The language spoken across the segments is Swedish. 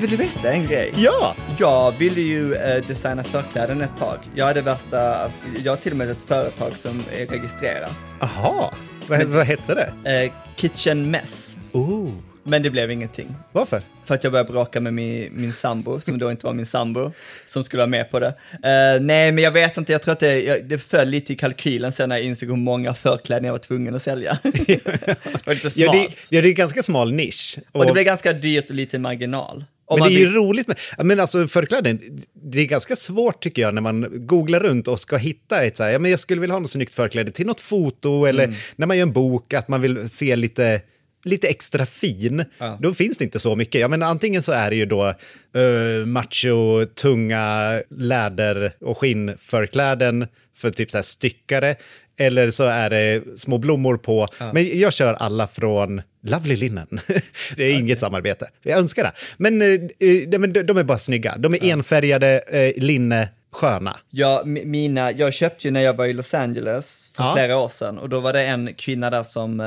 vill du veta en grej? ja, Jag ville ju eh, designa förkläden ett tag. Jag hade värsta, jag har till och med ett företag som är registrerat. aha. Vad, vad hette det? Eh, Kitchen Mess. Oh. Men det blev ingenting. Varför? För att jag började bråka med min, min sambo, som då inte var min sambo, som skulle vara med på det. Eh, nej, men jag vet inte, jag tror att det, jag, det föll lite i kalkylen sen när jag insåg hur många förkläden jag var tvungen att sälja. det var lite smalt. Ja det, ja, det är ganska smal nisch. och det blev ganska dyrt och lite marginal. Men det är ju roligt med, men alltså förkläden, det är ganska svårt tycker jag när man googlar runt och ska hitta ett så här, ja men jag skulle vilja ha något snyggt förkläde till något foto eller Mm. när man gör en bok att man vill se lite, lite extra fin. Ja. Då finns det inte så mycket. Ja men antingen så är det ju då uh, macho, tunga läder och skinnförkläden för typ så här styckare. Eller så är det små blommor på. Men jag kör alla från Lovely Linen. det är inget samarbete. Jag önskar det. Men, eh, eh, de, de är bara snygga. De är enfärgade, eh, linne, sköna. Ja, mi- mina, jag köpte ju när jag var i Los Angeles för Ja. flera år sedan och då var det en kvinna där som,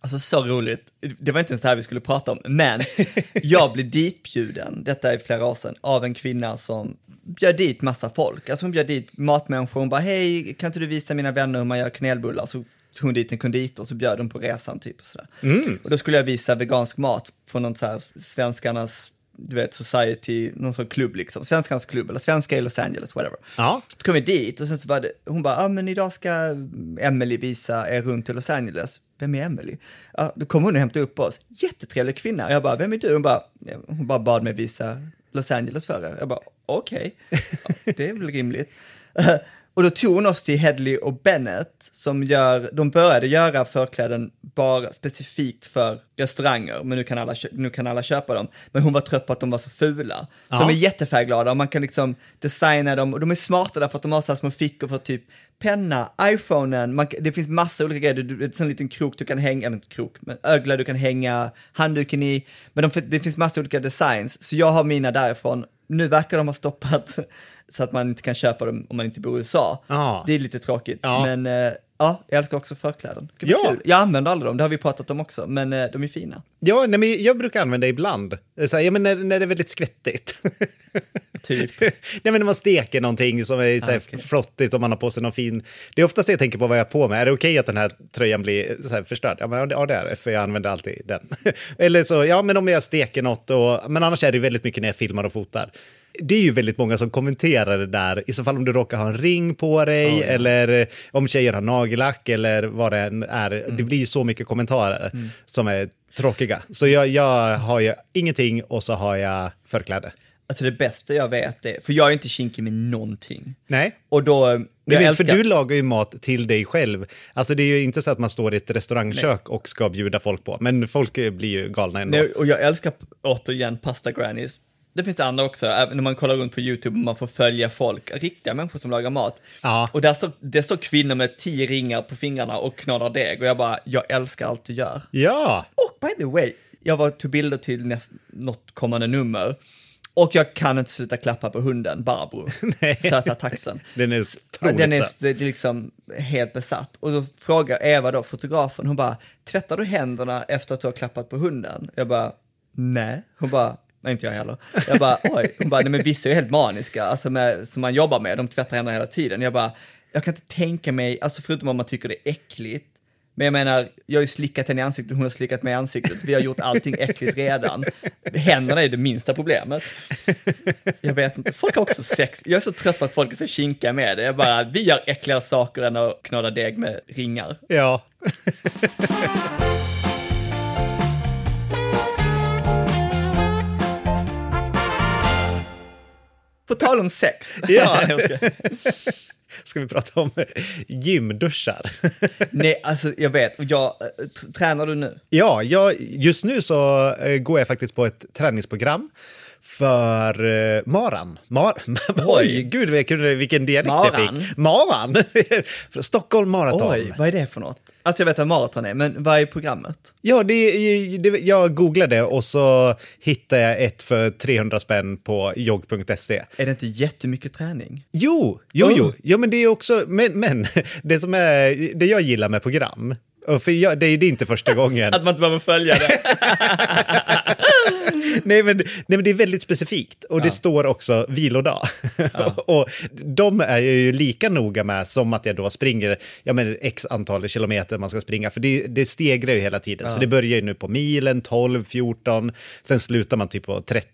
alltså så roligt, det var inte ens det här vi skulle prata om, men jag blev ditbjuden, detta är flera år sedan, av en kvinna som bjöd dit massa folk. Alltså hon bjöd dit matmänniskor, hon bara hej, kan inte du visa mina vänner hur man gör kanelbullar? Så tog hon dit en konditor och så bjöd de på resan typ och sådär. Och då skulle jag visa vegansk mat från någon så här svenskarnas du vet, society, någon sån klubb liksom, svenskarnas klubb eller svenska i Los Angeles, whatever. Ja. Så kom vi dit och sen så var det, hon bara, ja ah, men idag ska Emily visa er runt till Los Angeles. Vem är Emily? Ja, då kom hon och hämtade upp oss. Jättetrevlig kvinna. Och jag bara, vem är du? Hon bara, hon bara bad mig visa Los Angeles för er. Jag bara, okej, ja, det är väl rimligt. Och då tog hon oss till Hedley och Bennett som gör, de började göra förkläden bara specifikt för restauranger, men nu kan alla, nu kan alla köpa dem. Men hon var trött på att de var så fula. Så Ja. de är jättefärgglada och man kan liksom designa dem och de är smarta därför att de har så här små fickor för typ penna, iPhonen, man, det finns massa olika grejer, det är en liten krok du kan hänga, eller inte krok, men ögla du kan hänga handduken i, men de, det finns massa olika designs, så jag har mina därifrån. Nu verkar de ha stoppat så att man inte kan köpa dem om man inte bor i USA. Ja. Det är lite tråkigt, Ja. men eh, ja, jag älskar också förkläden. Gud, Ja. kul. Jag använder aldrig dem, det har vi pratat om också, men eh, de är fina. Ja, nej, men jag brukar använda ibland. Så här, ja, men när, när det är väldigt skvättigt. Typ. nej, men när man steker någonting som är så här, Ah, okej. flottigt och man har på sig någon fin... Det är oftast jag tänker på vad jag har på mig. Är det okej att den här tröjan blir så här förstörd? Ja, men, ja, det är det, för jag använder alltid den. Eller så, ja, men om jag steker något och... Men annars är det väldigt mycket när jag filmar och fotar. Det är ju väldigt många som kommenterar det där, i så fall om du råkar ha en ring på dig eller eh, om tjejer har nagellack eller vad det än är. Det blir så mycket kommentarer som är tråkiga. Så jag, jag har ju ingenting och så har jag förkläde. Alltså det bästa jag vet är, för jag är inte kinkig med någonting. Nej. Och då, Nej, älskar... För du lagar ju mat till dig själv. Alltså det är ju inte så att man står i ett restaurangkök och ska bjuda folk på. Men folk eh, blir ju galna ändå. Nej, och jag älskar återigen pasta grannies. Det finns det andra också, även när man kollar runt på YouTube och man får följa folk, riktiga människor som lagar mat. Ja. Och där står, det står kvinnor med tio ringar på fingrarna och knådar deg och jag bara, jag älskar allt du gör. Ja, Och by the way, jag var tog bilder till näst, något kommande nummer Och jag kan inte sluta klappa på hunden, Barbro, söta taxen. Den är otroligt Den är, söt. det är liksom helt besatt. Och då frågar Eva då, fotografen, hon bara, tvättar du händerna efter att du har klappat på hunden? Jag bara, nej. Hon bara, nej inte jag heller. Jag bara, oj. Hon bara, nej men vissa är ju helt maniska, alltså med, som man jobbar med, de tvättar händerna hela tiden. Jag bara, jag kan inte tänka mig, alltså förutom om man tycker det är äckligt, men jag menar, jag har ju slickat henne i ansiktet, hon har slickat mig i ansiktet, vi har gjort allting äckligt redan. Händerna är det minsta problemet. Jag vet inte, folk har också sex, jag är så trött på att folk är så kinkiga med det. Jag bara, vi gör äckligare saker än att knåda deg med ringar. Ja. På tal om sex. Ja. Ska- vi prata om gymduschar? Nej, alltså jag vet, och jag, t- tränar du nu? Ja, jag, just nu så eh, går jag faktiskt på ett träningsprogram för uh, Maran. Mar Oj, gud vilken, vilken dialekt jag fick. Maran! Stockholm Marathon. Oj, vad är det för något? Alltså jag vet vad maraton är, men vad är programmet? Ja, det, det, jag googlade och så hittade jag ett för 300 spänn på jogg.se. Är det inte jättemycket träning? Jo, jo, Oh. jo. Ja, men det är också, men, men det som är, det jag gillar med program, och för jag, det, är- det är inte första gången. Att man inte behöver följa det. nej, men, nej, men det är väldigt specifikt och det står också vilodag. och de är jag ju lika noga med som att jag då springer ja, men x antal kilometer man ska springa, för det, det stegrar ju hela tiden. Så det börjar ju nu på milen, 12, 14, sen slutar man typ på 30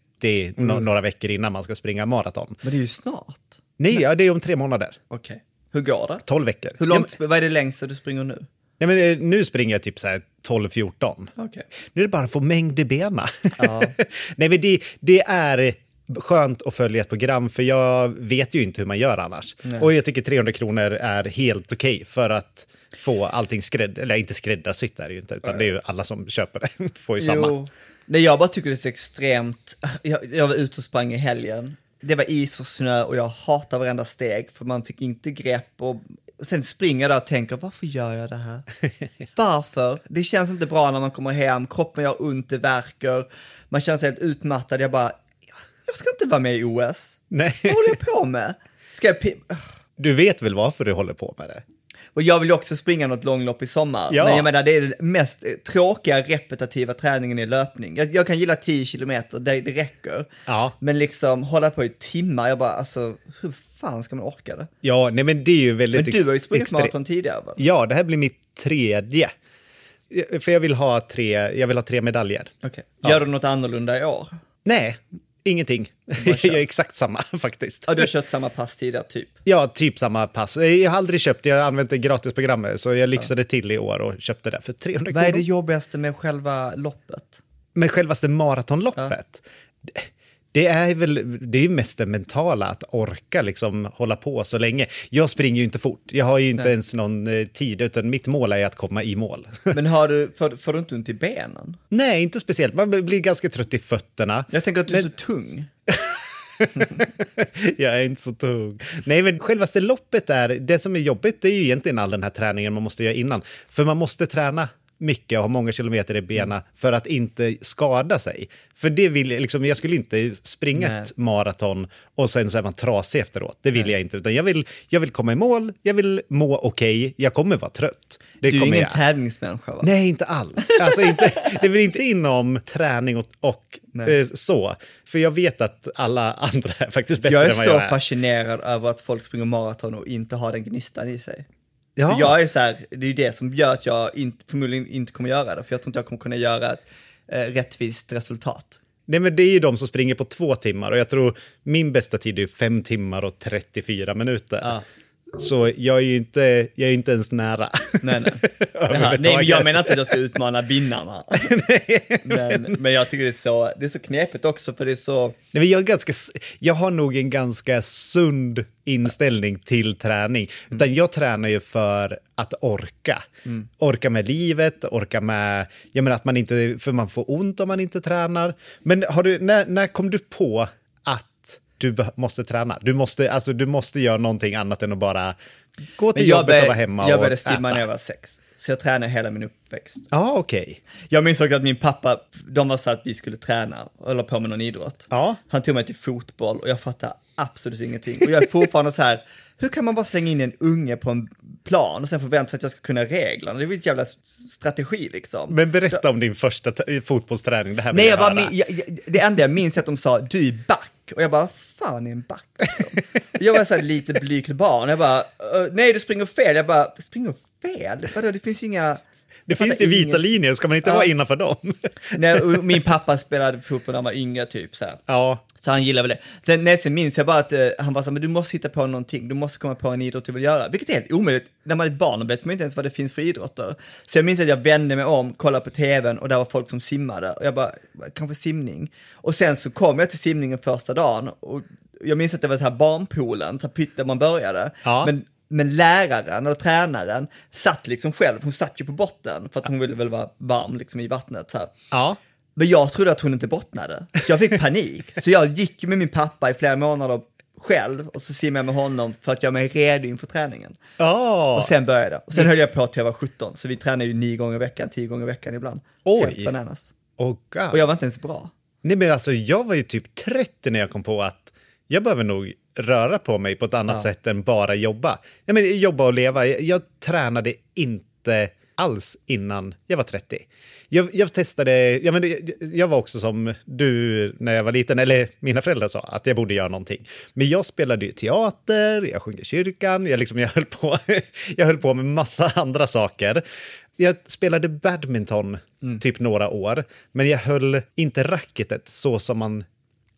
no- några veckor innan man ska springa maraton. Men det är ju snart. Nej, ja, det är om tre månader. Okej. Hur går det? 12 veckor. Hur långt, vad är det längsta du springer nu? Ja, men, eh, nu springer jag typ så här 12-14. Okej. Nu är det bara att få mängd i benen. Nej, men det, det är skönt att följa ett program, för jag vet ju inte hur man gör annars. Och jag tycker 300 kronor är helt okej för att få allting skrädd, eller inte skräddarsytt är det ju inte, utan det är ju alla som köper det, får ju samma. Jo. Nej, jag bara tycker det är så extremt. Jag, jag var ute och sprang i helgen. Det var is och snö och jag hatar varenda steg för man fick inte grepp och och sen springer jag där och tänker varför gör jag det här? Varför? Det känns inte bra när man kommer hem, kroppen gör ont, det värker, man känner sig helt utmattad. Jag bara, jag ska inte vara med i OS. Nej, Vad håller jag på med? Ska jag du vet väl varför du håller på med det? Och jag vill ju också springa något långlopp i sommar. Ja. Men jag menar, det är den mest tråkiga repetitiva träningen i löpning. Jag, jag kan gilla 10 kilometer, det, det räcker. Ja. Men liksom hålla på i timmar, jag bara, alltså, hur fan ska man orka det? Ja, nej men det är ju väldigt... Men du har ju sprungit maraton tidigare va? Ja, det här blir mitt tredje. För jag vill ha tre, jag vill ha tre medaljer. Okej. Ja. Gör du något annorlunda i år? Nej, ingenting. Jag gör exakt samma faktiskt. Ja, du har kört samma pass tidigare typ. Ja, typ samma pass. Jag har aldrig köpt, jag har använt det gratisprogrammet, så jag lyxade till i år och köpte det för 300 Vad är det kronor. jobbigaste med själva loppet? Men självaste maratonloppet, det- det är väl det är mest det mentala, att orka liksom hålla på så länge. Jag springer ju inte fort, jag har ju inte ens någon eh, tid, utan mitt mål är att komma i mål. Men har du, får, får du inte ont i benen? Nej, inte speciellt. Man blir ganska trött i fötterna. Jag tänker att du är så tung. Jag är inte så tung. Nej, men självaste loppet är, det som är jobbigt det är ju egentligen all den här träningen man måste göra innan. För man måste träna mycket och ha många kilometer i benen för att inte skada sig. För det vill jag, liksom, jag skulle inte springa Nej. ett maraton och sen så är man trasig efteråt. Det vill jag inte, utan jag vill, jag vill komma i mål, jag vill må okej, jag kommer vara trött. Det Du är ingen jag. tävlingsmänniska va? Nej, inte alls. Alltså, inte, det är väl inte inom träning och, och Nej. eh, så. För jag vet att alla andra är faktiskt bättre Jag är än vad så jag är. fascinerad över att folk springer maraton och inte har den gnistan i sig. Ja. För jag är så här, det är ju det som gör att jag inte, förmodligen inte kommer göra det, för jag tror inte jag kommer kunna göra ett eh, rättvist resultat. Nej, men det är ju de som springer på två timmar och jag tror min bästa tid är fem timmar och 34 minuter. Ja. Så jag är ju inte, jag är inte ens nära. Nej, nej. Nej, men jag menar inte att jag ska utmana vinnarna. men, men jag tycker det är, så, det är så knepigt också, för det är så... Nej, men jag, är ganska, jag har nog en ganska sund inställning till träning. Utan jag tränar ju för att orka. Orka med livet, orka med... Jag menar att man inte... För man får ont om man inte tränar. Men har du, när, när kom du på du måste träna? Du måste, alltså, du måste göra någonting annat än att bara gå till jag, jobbet och vara hemma jag och började simma när jag var sex. så jag tränade hela min uppväxt. Ja, okej. Jag minns också att min pappa, de var så att vi skulle träna, och hålla på med någon idrott. Ja. Han tog mig till fotboll och jag fattar absolut ingenting. Och jag är fortfarande så här, hur kan man bara slänga in en unge på en plan och sen förvänta sig att jag ska kunna reglerna? Det är väl en jävla strategi liksom. Men berätta om din första fotbollsträning. Det här vill Nej, jag höra. min- jag, jag, det enda jag minns är att de sa, du är back. Och jag bara, fan är en back? Liksom. jag var så här lite blygt barn. Jag bara, nej du springer fel. Jag bara, springer fel? Vadå, det finns ju inga... Det finns ju vita ingen- linjer, ska man inte Ja. vara innanför dem? Nej, min pappa spelade fotboll när han var yngre typ så här. ja. Så han gillar väl det. Sen, nej, sen minns jag bara att eh, han var så här, men du måste hitta på någonting, du måste komma på en idrott du vill göra. Vilket är helt omöjligt. När man är ett barn vet man inte ens vad det finns för idrotter. Så jag minns att jag vände mig om, kollade på tvn och där var folk som simmade. Och jag bara, kanske simning. Och sen så kom jag till simningen första dagen och jag minns att det var så här barnpoolen, så här pytt där man började. Ja. Men men läraren, eller tränaren, satt liksom själv, hon satt ju på botten för att hon ville väl vara varm liksom i vattnet. Så här. Ja. Men jag trodde att hon inte bottnade. Så jag fick panik. Så jag gick med min pappa i flera månader själv och så simmade jag med honom för att göra mig redo inför träningen. Ja. Och sen började jag. Och sen höll jag på till jag var 17, så vi tränade ju nio gånger i veckan, tio gånger i veckan ibland. Oj. Helt bananas. Oh, God. Och jag var inte ens bra. Nej, men alltså, jag var ju typ 30 när jag kom på att jag behöver nog röra på mig på ett annat sätt än bara jobba. Jag menar, jobba och leva. Jag, jag tränade inte alls innan jag var 30. Jag, jag testade, jag, men, jag, jag var också som du när jag var liten, eller mina föräldrar sa att jag borde göra någonting. Men jag spelade ju teater, jag sjöng i kyrkan, jag, liksom, jag, höll på, jag höll på med massa andra saker. Jag spelade badminton typ några år, men jag höll inte racketet så som man...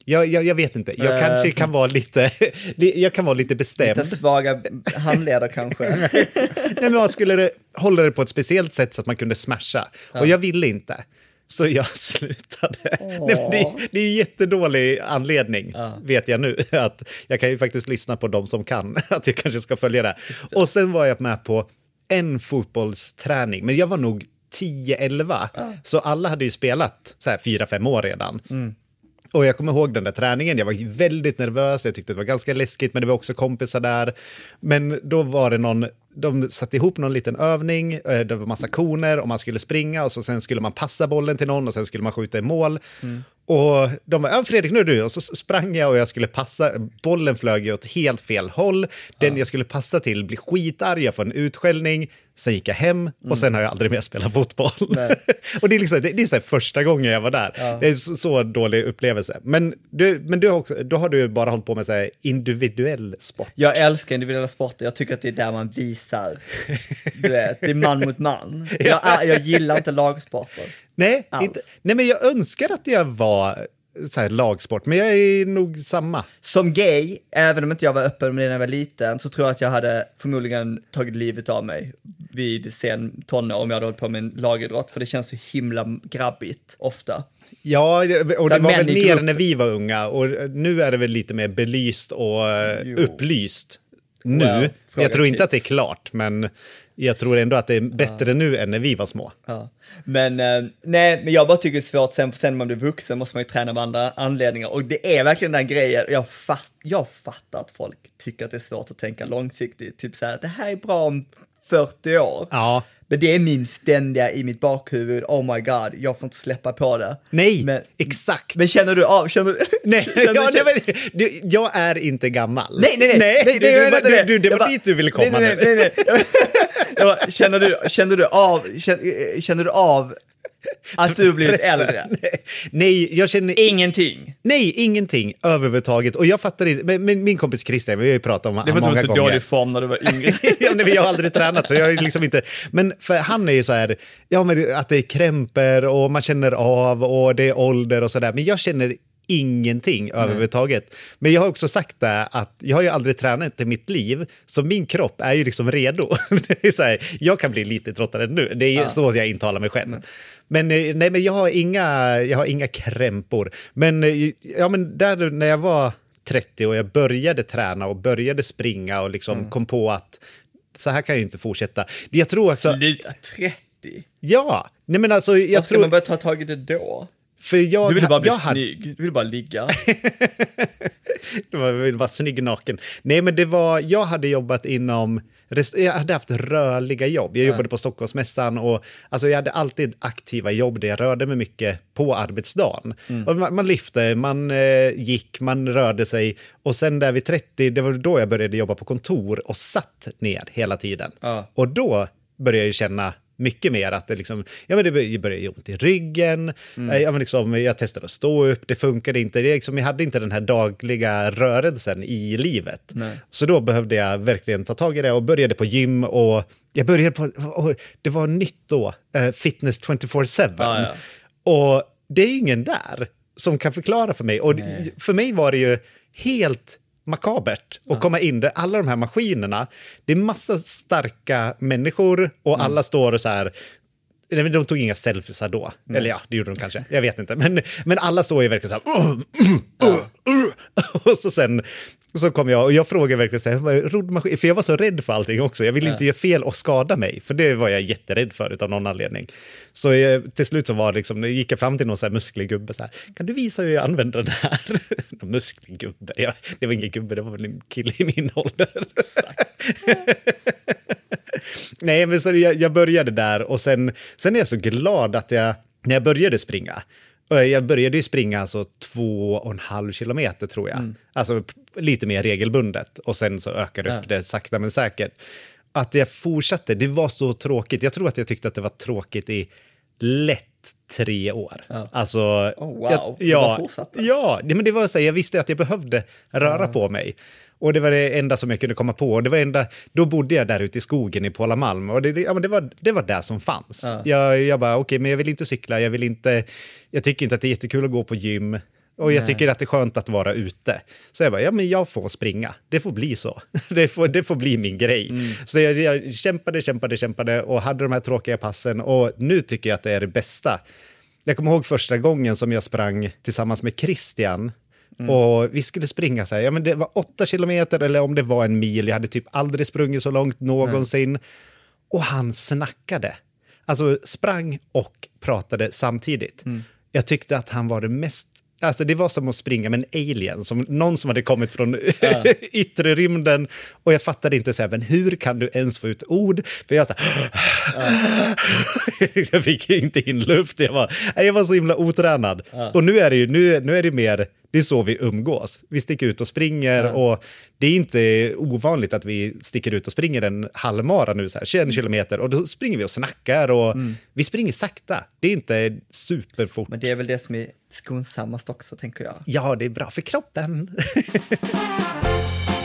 Jag, jag, jag vet inte, jag kanske kan vara lite, jag kan vara lite bestämd. Lite svaga handleder kanske. Nej, men man skulle hålla det på ett speciellt sätt så att man kunde smasha. Och jag ville inte. Så jag slutade. Nej, men det, det är ju jättedålig anledning, vet jag nu. Att jag kan ju faktiskt lyssna på de som kan, att jag kanske ska följa det. Och sen var jag med på en fotbollsträning, men jag var nog 10-11. Så alla hade ju spelat så här 4-5 år redan. Och jag kommer ihåg den där träningen, jag var väldigt nervös, jag tyckte det var ganska läskigt, men det var också kompisar där. Men då var det någon, de satte ihop någon liten övning, eh, det var massa koner och man skulle springa och så sen skulle man passa bollen till någon och sen skulle man skjuta i mål. Och de var, ja, Fredrik nu är du, och så sprang jag och jag skulle passa, bollen flög ju åt helt fel håll, den jag skulle passa till blir skitarg, jag får en utskällning, sen gick jag hem och sen har jag aldrig mer spelat fotboll. och det är, liksom, det, det är så första gången jag var där. Det är så, så dålig upplevelse. Men, du, men du har också, då har du bara hållit på med så individuell sport. Jag älskar individuella sporter, jag tycker att det är där man visar, du vet, det är man mot man. Jag, jag gillar inte lagsporter. Nej, inte, nej, men jag önskar att jag var så här lagsport, men jag är nog samma. Som gay, även om inte jag var öppen med det när jag var liten, så tror jag att jag hade förmodligen tagit livet av mig vid sen tonår om jag hade hållit på med en lagidrott, för det känns så himla grabbigt ofta. Ja, och det Där var väl mer grupp- när vi var unga och nu är det väl lite mer belyst och eh, Jo. upplyst. Nu. Well, jag tror inte att det är kids. klart, men jag tror ändå att det är bättre nu än när vi var små. Ja. Men, eh, nej, men jag bara tycker det är svårt, sen, sen när man blir vuxen måste man ju träna av andra anledningar. Och det är verkligen den grejen, jag, fatt, jag fattar att folk tycker att det är svårt att tänka långsiktigt. Typ så här, det här är bra om 40 år. Ja. Men det är min ständiga i mitt bakhuvud, oh my god, jag får inte släppa på det. Nej, men, exakt. men känner du av, känner du? Nej, känner, ja, känner, nej, men, du, jag är inte gammal. Nej, nej, nej. nej, det, du, inte du, du, det var bara- dit du ville komma nej, nej, nu. nej, nej, Jag bara, känner, du, känner du av, känner, känner du av att du blivit Pressen. äldre? Nej, jag känner Ingenting. Nej, ingenting överhuvudtaget. Och jag fattar inte, men, men min kompis Christian, vi har ju pratat om Det honom var många inte så gånger. dålig form när du var yngre. ja, nej, jag har aldrig tränat, så jag är liksom inte... Men för han är ju så här, ja, men att det är krämper och man känner av och det är ålder och så där. Men jag känner ingenting överhuvudtaget. Men jag har också sagt det att jag har ju aldrig tränat i mitt liv, så min kropp är ju liksom redo. det är så här, jag kan bli lite tröttare nu, det är ju så jag intalar mig själv. Men, eh, nej, men jag, har inga, jag har inga krämpor. Men, eh, ja, men där när jag var 30 och jag började träna och började springa och liksom kom på att så här kan jag ju inte fortsätta. Jag tror också... Sluta 30. Ja, nej men alltså jag Varför ska tror... man börja ta tag i det då? För jag, Du ville bara bli jag hade- snygg, du ville bara ligga. Jag ville vara snygg naken. Nej, men det var, jag hade jobbat inom, jag hade haft rörliga jobb. Jag jobbade på Stockholmsmässan och alltså, jag hade alltid aktiva jobb där jag rörde mig mycket på arbetsdagen. Och man, man lyfte, man eh, gick, man rörde sig och sen där vid 30, det var då jag började jobba på kontor och satt ner hela tiden. Ja. Och då började jag känna mycket mer att det liksom, ja men det började göra ont i ryggen, eh, ja men liksom, jag testade att stå upp, det funkade inte, det liksom, jag hade inte den här dagliga rörelsen i livet. Nej. Så då behövde jag verkligen ta tag i det och började på gym och jag började på, och det var nytt då, eh, Fitness 24-7. Ja, ja. Och det är ju ingen där som kan förklara för mig. Och för mig var det ju helt makabert att komma in där alla de här maskinerna, det är massa starka människor och alla står och så här Nej, De tog inga selfies då. Eller ja, det gjorde de kanske. Jag vet inte. Men, men alla står ju verkligen så här... "Ugh, ugh, ugh." Och så sen så kom jag och jag frågade verkligen så här, roddmaskin? För jag var så rädd för allting också. Jag ville inte göra fel och skada mig. För det var jag jätterädd för av någon anledning. Så jag, till slut så var det liksom, gick jag fram till någon så här musklig gubbe så här, kan du visa hur jag använder den här? Någon musklig gubbe? Ja, det var ingen gubbe, det var väl en kille i min ålder. Nej, men så jag, jag började där och sen, sen är jag så glad att jag, när jag började springa, och jag började ju springa alltså två och en halv kilometer tror jag, alltså p- lite mer regelbundet och sen så ökade upp det sakta men säkert. Att jag fortsatte, det var så tråkigt. Jag tror att jag tyckte att det var tråkigt i lätt tre år. Alltså, Oh, wow. jag, Du ja, bara fortsatte. Ja, men det var så här, jag visste att jag behövde röra på mig. Och det var det enda som jag kunde komma på. Och det var enda, då bodde jag där ute i skogen i Pålamalm och det, det, ja, men det, var, det var det som fanns. Jag, jag bara, okej, men jag vill inte cykla, jag vill inte, jag tycker inte att det är jättekul att gå på gym. Och jag tycker att det är skönt att vara ute. Så jag bara, ja men jag får springa. Det får bli så. Det får, det får bli min grej. Så jag, jag kämpade, kämpade, kämpade och hade de här tråkiga passen. Och nu tycker jag att det är det bästa. Jag kommer ihåg första gången som jag sprang tillsammans med Christian. Och vi skulle springa så här, ja men det var åtta kilometer eller om det var en mil. Jag hade typ aldrig sprungit så långt någonsin. Och han snackade. Alltså sprang och pratade samtidigt. Jag tyckte att han var det mest Alltså det var som att springa med en alien, som någon som hade kommit från yttre rymden. Och jag fattade inte så här, men hur kan du ens få ut ord? För jag, så här, jag fick inte in luft, jag var, jag var så himla otränad. Och nu är det ju nu, nu är det mer, det är så vi umgås. Vi sticker ut och springer och det är inte ovanligt att vi sticker ut och springer en halvmara nu, så här, 21 kilometer, och då springer vi och snackar och vi springer sakta. Det är inte superfort. Men det är väl det som är skonsammast också, tänker jag. Ja, det är bra för kroppen.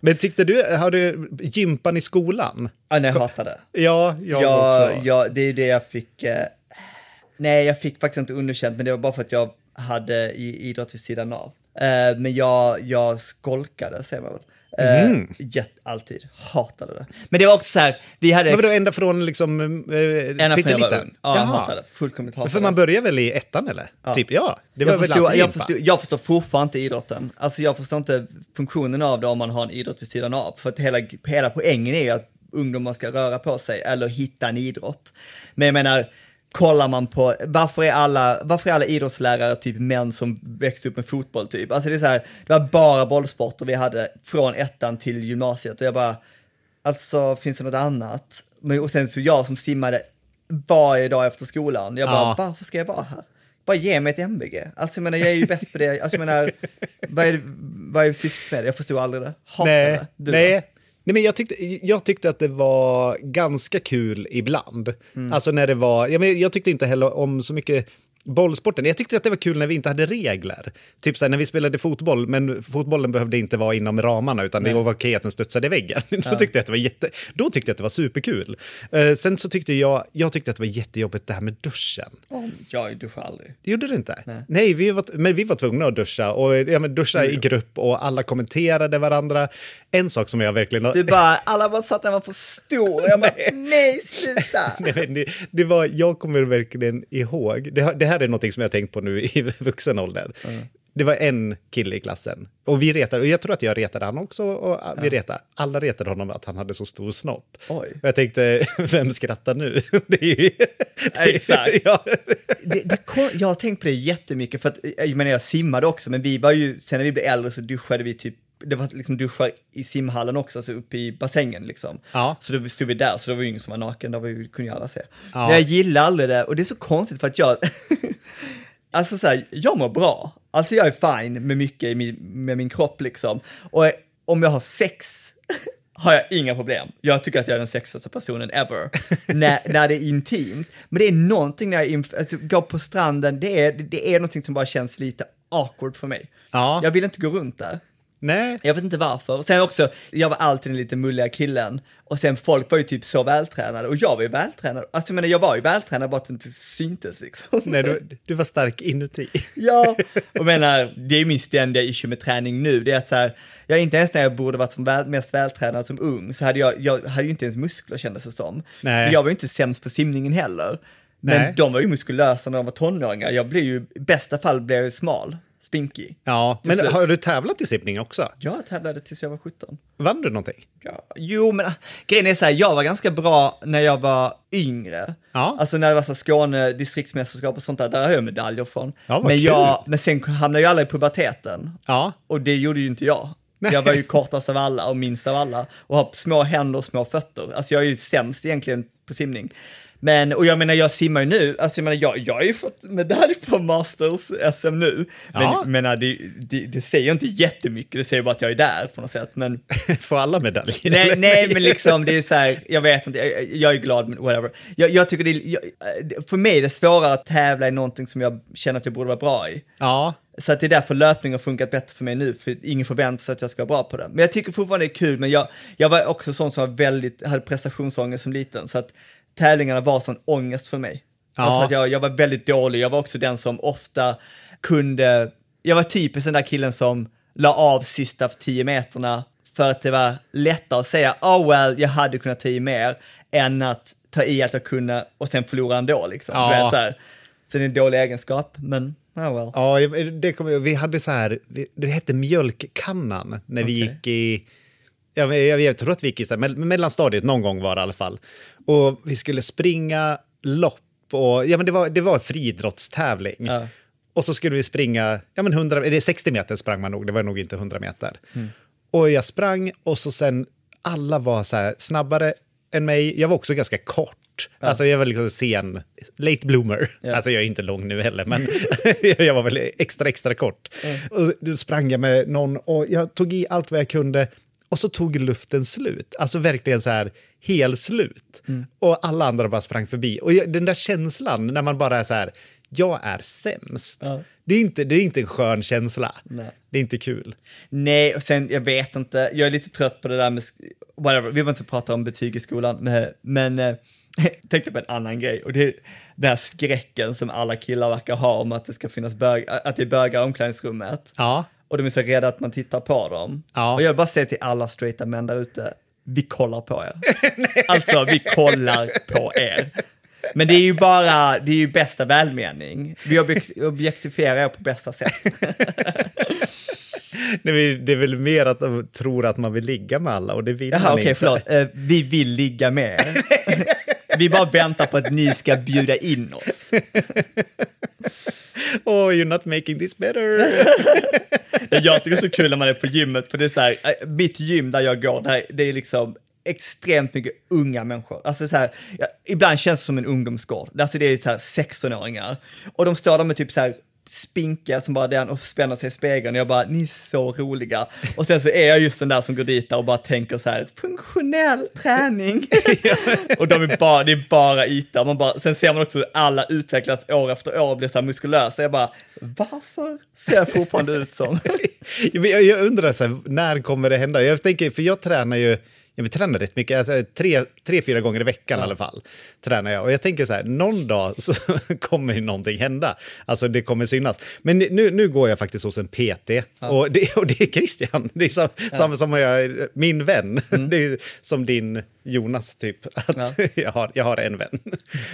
Men tyckte du, har du gympan i skolan? Ja, nej, jag hatar det. Ja, jag Ja, också. ja, det är ju det jag fick. Eh, nej, jag fick faktiskt inte underkänt, men det var bara för att jag hade i, idrott vid sidan av. Eh, men jag, jag skolkade, säger man väl. Eh, Mhm. jätt, alltid. Hatade det. Men det var också så här, vi hade... Men ex- ända från liksom äh, ända från jag var pytteliten? ung. Ja, jag hatade det. Fullkomligt hatade För man börjar väl i ettan eller? Typ, ja. Det var jag, väl förstår, jag, förstår, jag förstår fortfarande inte idrotten. Alltså jag förstår inte funktionen av det om man har en idrott vid sidan av. För att hela, hela poängen är ju att ungdomar ska röra på sig eller hitta en idrott. Men jag menar, kollar man på, varför är alla, varför är alla idrottslärare typ män som växte upp med fotboll typ? Alltså det är så här, det var bara bollsporter vi hade från ettan till gymnasiet och jag bara, alltså finns det något annat? Men, och sen så jag som simmade varje dag efter skolan, jag bara, Ja. varför ska jag vara här? Bara ge mig ett MVG. Alltså jag menar, jag är ju bäst på det. Alltså jag menar, vad är, vad är syftet med det? Jag förstod aldrig det. Nej, det. Du nej. Nej, men jag, tyckte, jag tyckte att det var ganska kul ibland. Mm. Alltså när det var, jag, men, jag tyckte inte heller om så mycket bollsporten. Jag tyckte att det var kul när vi inte hade regler. Typ så här, när vi spelade fotboll, men fotbollen behövde inte vara inom ramarna, utan det var okej att den studsade i väggen. då, tyckte jag att det var jätte, då tyckte jag att det var superkul. Eh, sen så tyckte jag, jag tyckte att det var jättejobbigt det här med duschen. Jag duschar aldrig. Det gjorde du inte? Nej, vi var, men vi var tvungna att duscha. Och, ja, men duscha i grupp och alla kommenterade varandra. En sak som jag verkligen... Du bara, alla bara satt där man för stor. Jag bara, nej, sluta. Nej, det, det var, jag kommer verkligen ihåg, det, det här är något som jag har tänkt på nu i vuxen ålder. Det var en kille i klassen. Och vi retade, och jag tror att jag retade han också. Och vi retade, alla retade honom att han hade så stor snopp. Oj. Och jag tänkte, vem skrattar nu? Det är ju... Exakt. ja. Det, det, kom- jag har tänkt på det jättemycket, för att jag menar jag simmade också, men vi var ju, sen när vi blev äldre så duschade vi typ det var liksom duschar i simhallen också, alltså uppe i bassängen liksom. Ja. Så då stod vi där, så det var ju ingen som var naken, där var ju, kunde ju alla se. Ja. Men jag gillar aldrig det, och det är så konstigt för att jag, alltså så här, jag mår bra. Alltså jag är fine med mycket i min, med min kropp liksom. Och om jag har sex har jag inga problem. Jag tycker att jag är den sexigaste personen ever. när, när det är intimt. Men det är någonting när jag inf- att går på stranden, det är, det är någonting som bara känns lite awkward för mig. Ja. Jag vill inte gå runt där. Nej, Jag vet inte varför. Sen också, jag var alltid den lite mulliga killen. Och sen folk var ju typ så vältränade. Och jag var ju vältränad. Alltså jag menar, jag var ju vältränad bara att det inte syntes liksom. nej du, du var stark inuti. Ja, och menar, det är min ständiga issue med träning nu. Det är att så här, jag inte ens när jag borde varit som väl, mest vältränad som ung, så hade jag, jag hade ju inte ens muskler kändes det som. Nej. Men jag var ju inte sämst på simningen heller. Men Nej. de var ju muskulösa när de var tonåringar. Jag blev ju, i bästa fall blev jag smal, spinkig. Ja, Till men slut. har du tävlat i simning också? Jag tävlade tills jag var 17. Vann du någonting? Ja, jo, men ah, grejen är så här, jag var ganska bra när jag var yngre. Ja. Alltså när det var så här Skåne distriktsmästerskap och sånt där, där har jag medaljer från. Ja, men, kul. jag, men sen hamnade jag alla i puberteten. Ja. Och det gjorde ju inte jag. Jag var ju kortast av alla och minst av alla och har små händer och små fötter. Alltså jag är ju sämst egentligen på simning. Men, och jag menar jag simmar ju nu, alltså jag menar jag, jag har ju fått medalj på Masters SM nu. Men Ja. jag menar, det, det, det säger inte jättemycket, det säger bara att jag är där på något sätt. Men Får alla medaljer? Nej, nej, men liksom det är så här, jag vet inte, jag, jag är glad, men whatever. Jag, jag tycker det är, jag, för mig är det svårare att tävla i någonting som jag känner att jag borde vara bra i. Ja, Så att det är därför löpning har funkat bättre för mig nu, för ingen förväntar sig att jag ska vara bra på det. Men jag tycker fortfarande det är kul, men jag, jag var också sån som var väldigt, hade prestationsångest som liten, så att tävlingarna var sån ångest för mig. Ja. Alltså att jag, jag var väldigt dålig, jag var också den som ofta kunde, jag var typiskt den där killen som la av sista tio meterna för att det var lättare att säga, oh well, jag hade kunnat ta i mer, än att ta i att jag kunde och sen förlora ändå liksom. Ja. Vet, så, här. så det är en dålig egenskap, men oh well. ja det jag- vi hade så här, det hette mjölkkannan när vi Okej. gick i, jag, jag, jag tror att vi gick i mellanstadiet, någon gång var det i alla fall. Och vi skulle springa lopp och, ja men det var, det var friidrottstävling. Ja. Och så skulle vi springa, ja men 100, eller 60 meter sprang man nog, det var nog inte 100 meter. Och jag sprang och så sen, alla var så här snabbare än mig. Jag var också ganska kort. Alltså jag var liksom sen, late bloomer. Ja. Alltså jag är inte lång nu heller, men jag var väl extra, extra kort. Och då sprang jag med någon och jag tog i allt vad jag kunde och så tog luften slut. Alltså verkligen så här helt slut. Och alla andra bara sprang förbi. Och jag, den där känslan när man bara är så här, jag är sämst. Ja. Det, är inte, det är inte en skön känsla. Nej. Det är inte kul. Nej, och sen, jag vet inte, jag är lite trött på det där med, whatever, vi behöver inte prata om betyg i skolan, men, men eh, jag tänkte på en annan grej, och det är den här skräcken som alla killar verkar ha om att det ska finnas bög, att det är bögar i omklädningsrummet. Ja, Och de är så rädda att man tittar på dem. Ja. Och jag vill bara säga till alla straighta män där ute, vi kollar på er. alltså, vi kollar på er. Men det är ju bara, det är ju bästa välmening. Vi objek- objektifierar er på bästa sätt. det är, det är väl mer att de tror att man vill ligga med alla och det vill Jaha, man okej, inte. förlåt. Eh, vi vill ligga med er. Vi bara väntar på att ni ska bjuda in oss. Oh, you're not making this better. Jag tycker det är så kul när man är på gymmet, för det är så här, eh, mitt gym där jag går, där, det är liksom extremt mycket unga människor. Alltså så här, ja, ibland känns det som en ungdomsgård. Alltså det är så här 16-åringar. Och de står där med typ så här spinkiga som bara den och spänner sig i spegeln och jag bara, ni är så roliga. Och sen så är jag just den där som går dit och bara tänker så här, funktionell träning. och de är bara, det är bara yta. Man bara, sen ser man också hur alla utvecklas år efter år och blir så här muskulösa. Jag bara, varför ser jag fortfarande ut som? Jag, jag undrar, så här, när kommer det hända? Jag tänker, för jag tränar ju, jag vill träna rätt mycket, alltså, tre, tre, fyra gånger i veckan i alla fall tränar jag. Och jag tänker så här, någon dag så kommer ju någonting hända. Alltså det kommer synas. Men nu, nu går jag faktiskt hos en PT och, det, och det är Christian. Det är så, samma som jag, min vän. Det är som din Jonas typ. Att Mm. Ja. jag, har, jag har en vän.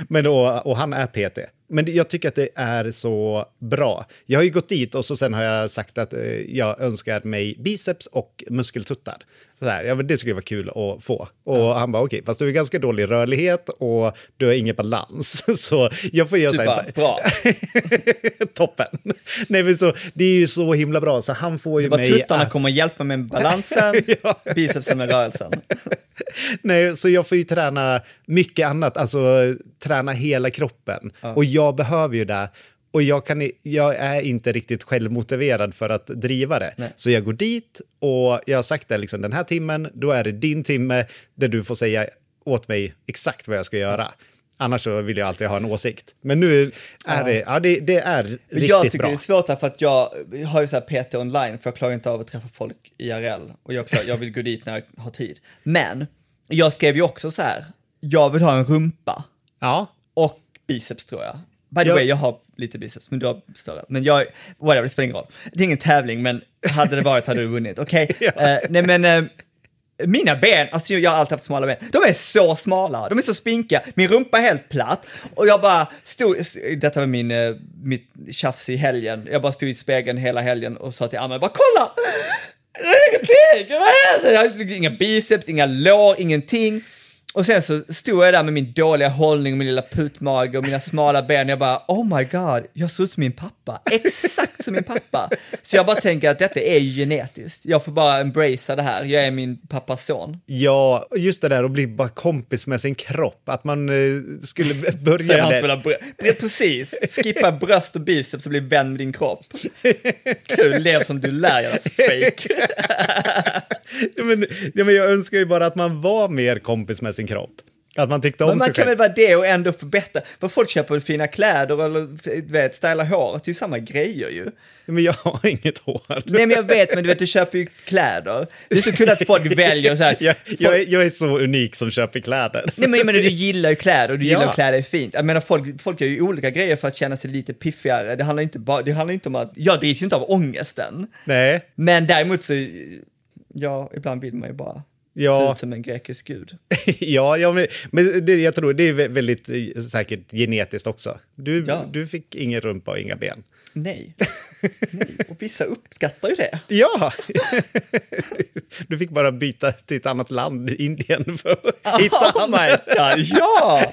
Men då, och han är PT. Men jag tycker att det är så bra. Jag har ju gått dit och så sen har jag sagt att eh, jag önskar mig biceps och muskeltuttar. Så här, ja, men det skulle vara kul att få. Och han bara okej, fast du har ganska dålig rörlighet och du har ingen balans. Så jag får göra Du så här. bra. Toppen. Nej, men så, det är ju så himla bra, så han får ju Det var mig tuttarna att- kommer hjälpa med balansen, bicepsen med rörelsen. Nej, så jag får ju träna mycket annat, alltså träna hela kroppen. Och jag behöver ju det. Och jag, kan, jag är inte riktigt självmotiverad för att driva det. Nej. Så jag går dit och jag har sagt det, liksom, den här timmen, då är det din timme där du får säga åt mig exakt vad jag ska göra. Annars så vill jag alltid ha en åsikt. Men nu är det, ja, det, det är Men riktigt jag tycker bra. det är svårt här för att jag har ju så här PT online för jag klarar inte av att träffa folk IRL och jag, klar, jag vill gå dit när jag har tid. Men jag skrev ju också så här, jag vill ha en rumpa Ja, och biceps tror jag. By the Ja. way, jag har lite biceps, men du har större. Men jag, whatever, det spelar ingen roll. Det är ingen tävling, men hade det varit hade du vunnit. Okej? Ja. Eh, nej men, eh, mina ben, alltså jag har alltid haft smala ben, de är så smala, de är så spinkiga, min rumpa är helt platt och jag bara stod, detta var min, eh, mitt tjafs i helgen, jag bara stod i spegeln hela helgen och sa till Amma, bara kolla! Ingenting, vad händer? Jag har inga biceps, inga lår, ingenting. Och sen så stod jag där med min dåliga hållning, min lilla putmage och mina smala ben. Jag bara, oh my god, jag ser ut som min pappa. Exakt som min pappa. Så jag bara tänker att detta är ju genetiskt. Jag får bara embracea det här. Jag är min pappas son. ja, just det där att bli bara kompis med sin kropp. Att man eh, skulle börja med det. brö- Precis, skippa bröst och biceps och bli vän med din kropp. Kul, lev som du lär, jävla fake. Ja, men, ja, men jag önskar ju bara att man var mer kompis med sin kropp. Att man tyckte om Men man sig kan själv. väl vara det och ändå förbättra. Vad folk köper fina kläder eller vet, styla håret, det är ju samma grejer ju. Men jag har inget hår. Nej men jag vet, men du vet du köper ju kläder. Det är så kul att folk väljer så här. jag, folk, jag, är, jag är så unik som köper kläder. Nej men jag menar, du gillar ju kläder och du gillar Ja. att klä dig fint. Jag menar folk, folk gör ju olika grejer för att känna sig lite piffigare. Det handlar inte bara, det handlar inte om att, jag drivs ju inte av ångesten. Nej, Men däremot så, ja, ibland vill man ju bara Ja. se ut som en grekisk gud. ja, ja men, men det, jag tror det är vä- väldigt eh, säkert genetiskt också. Du, Ja. du fick ingen rumpa och inga ben. Nej. Nej. Och vissa uppskattar ju det. Ja! Du fick bara byta till ett annat land, Indien, för att hitta Oh han. my god, ja!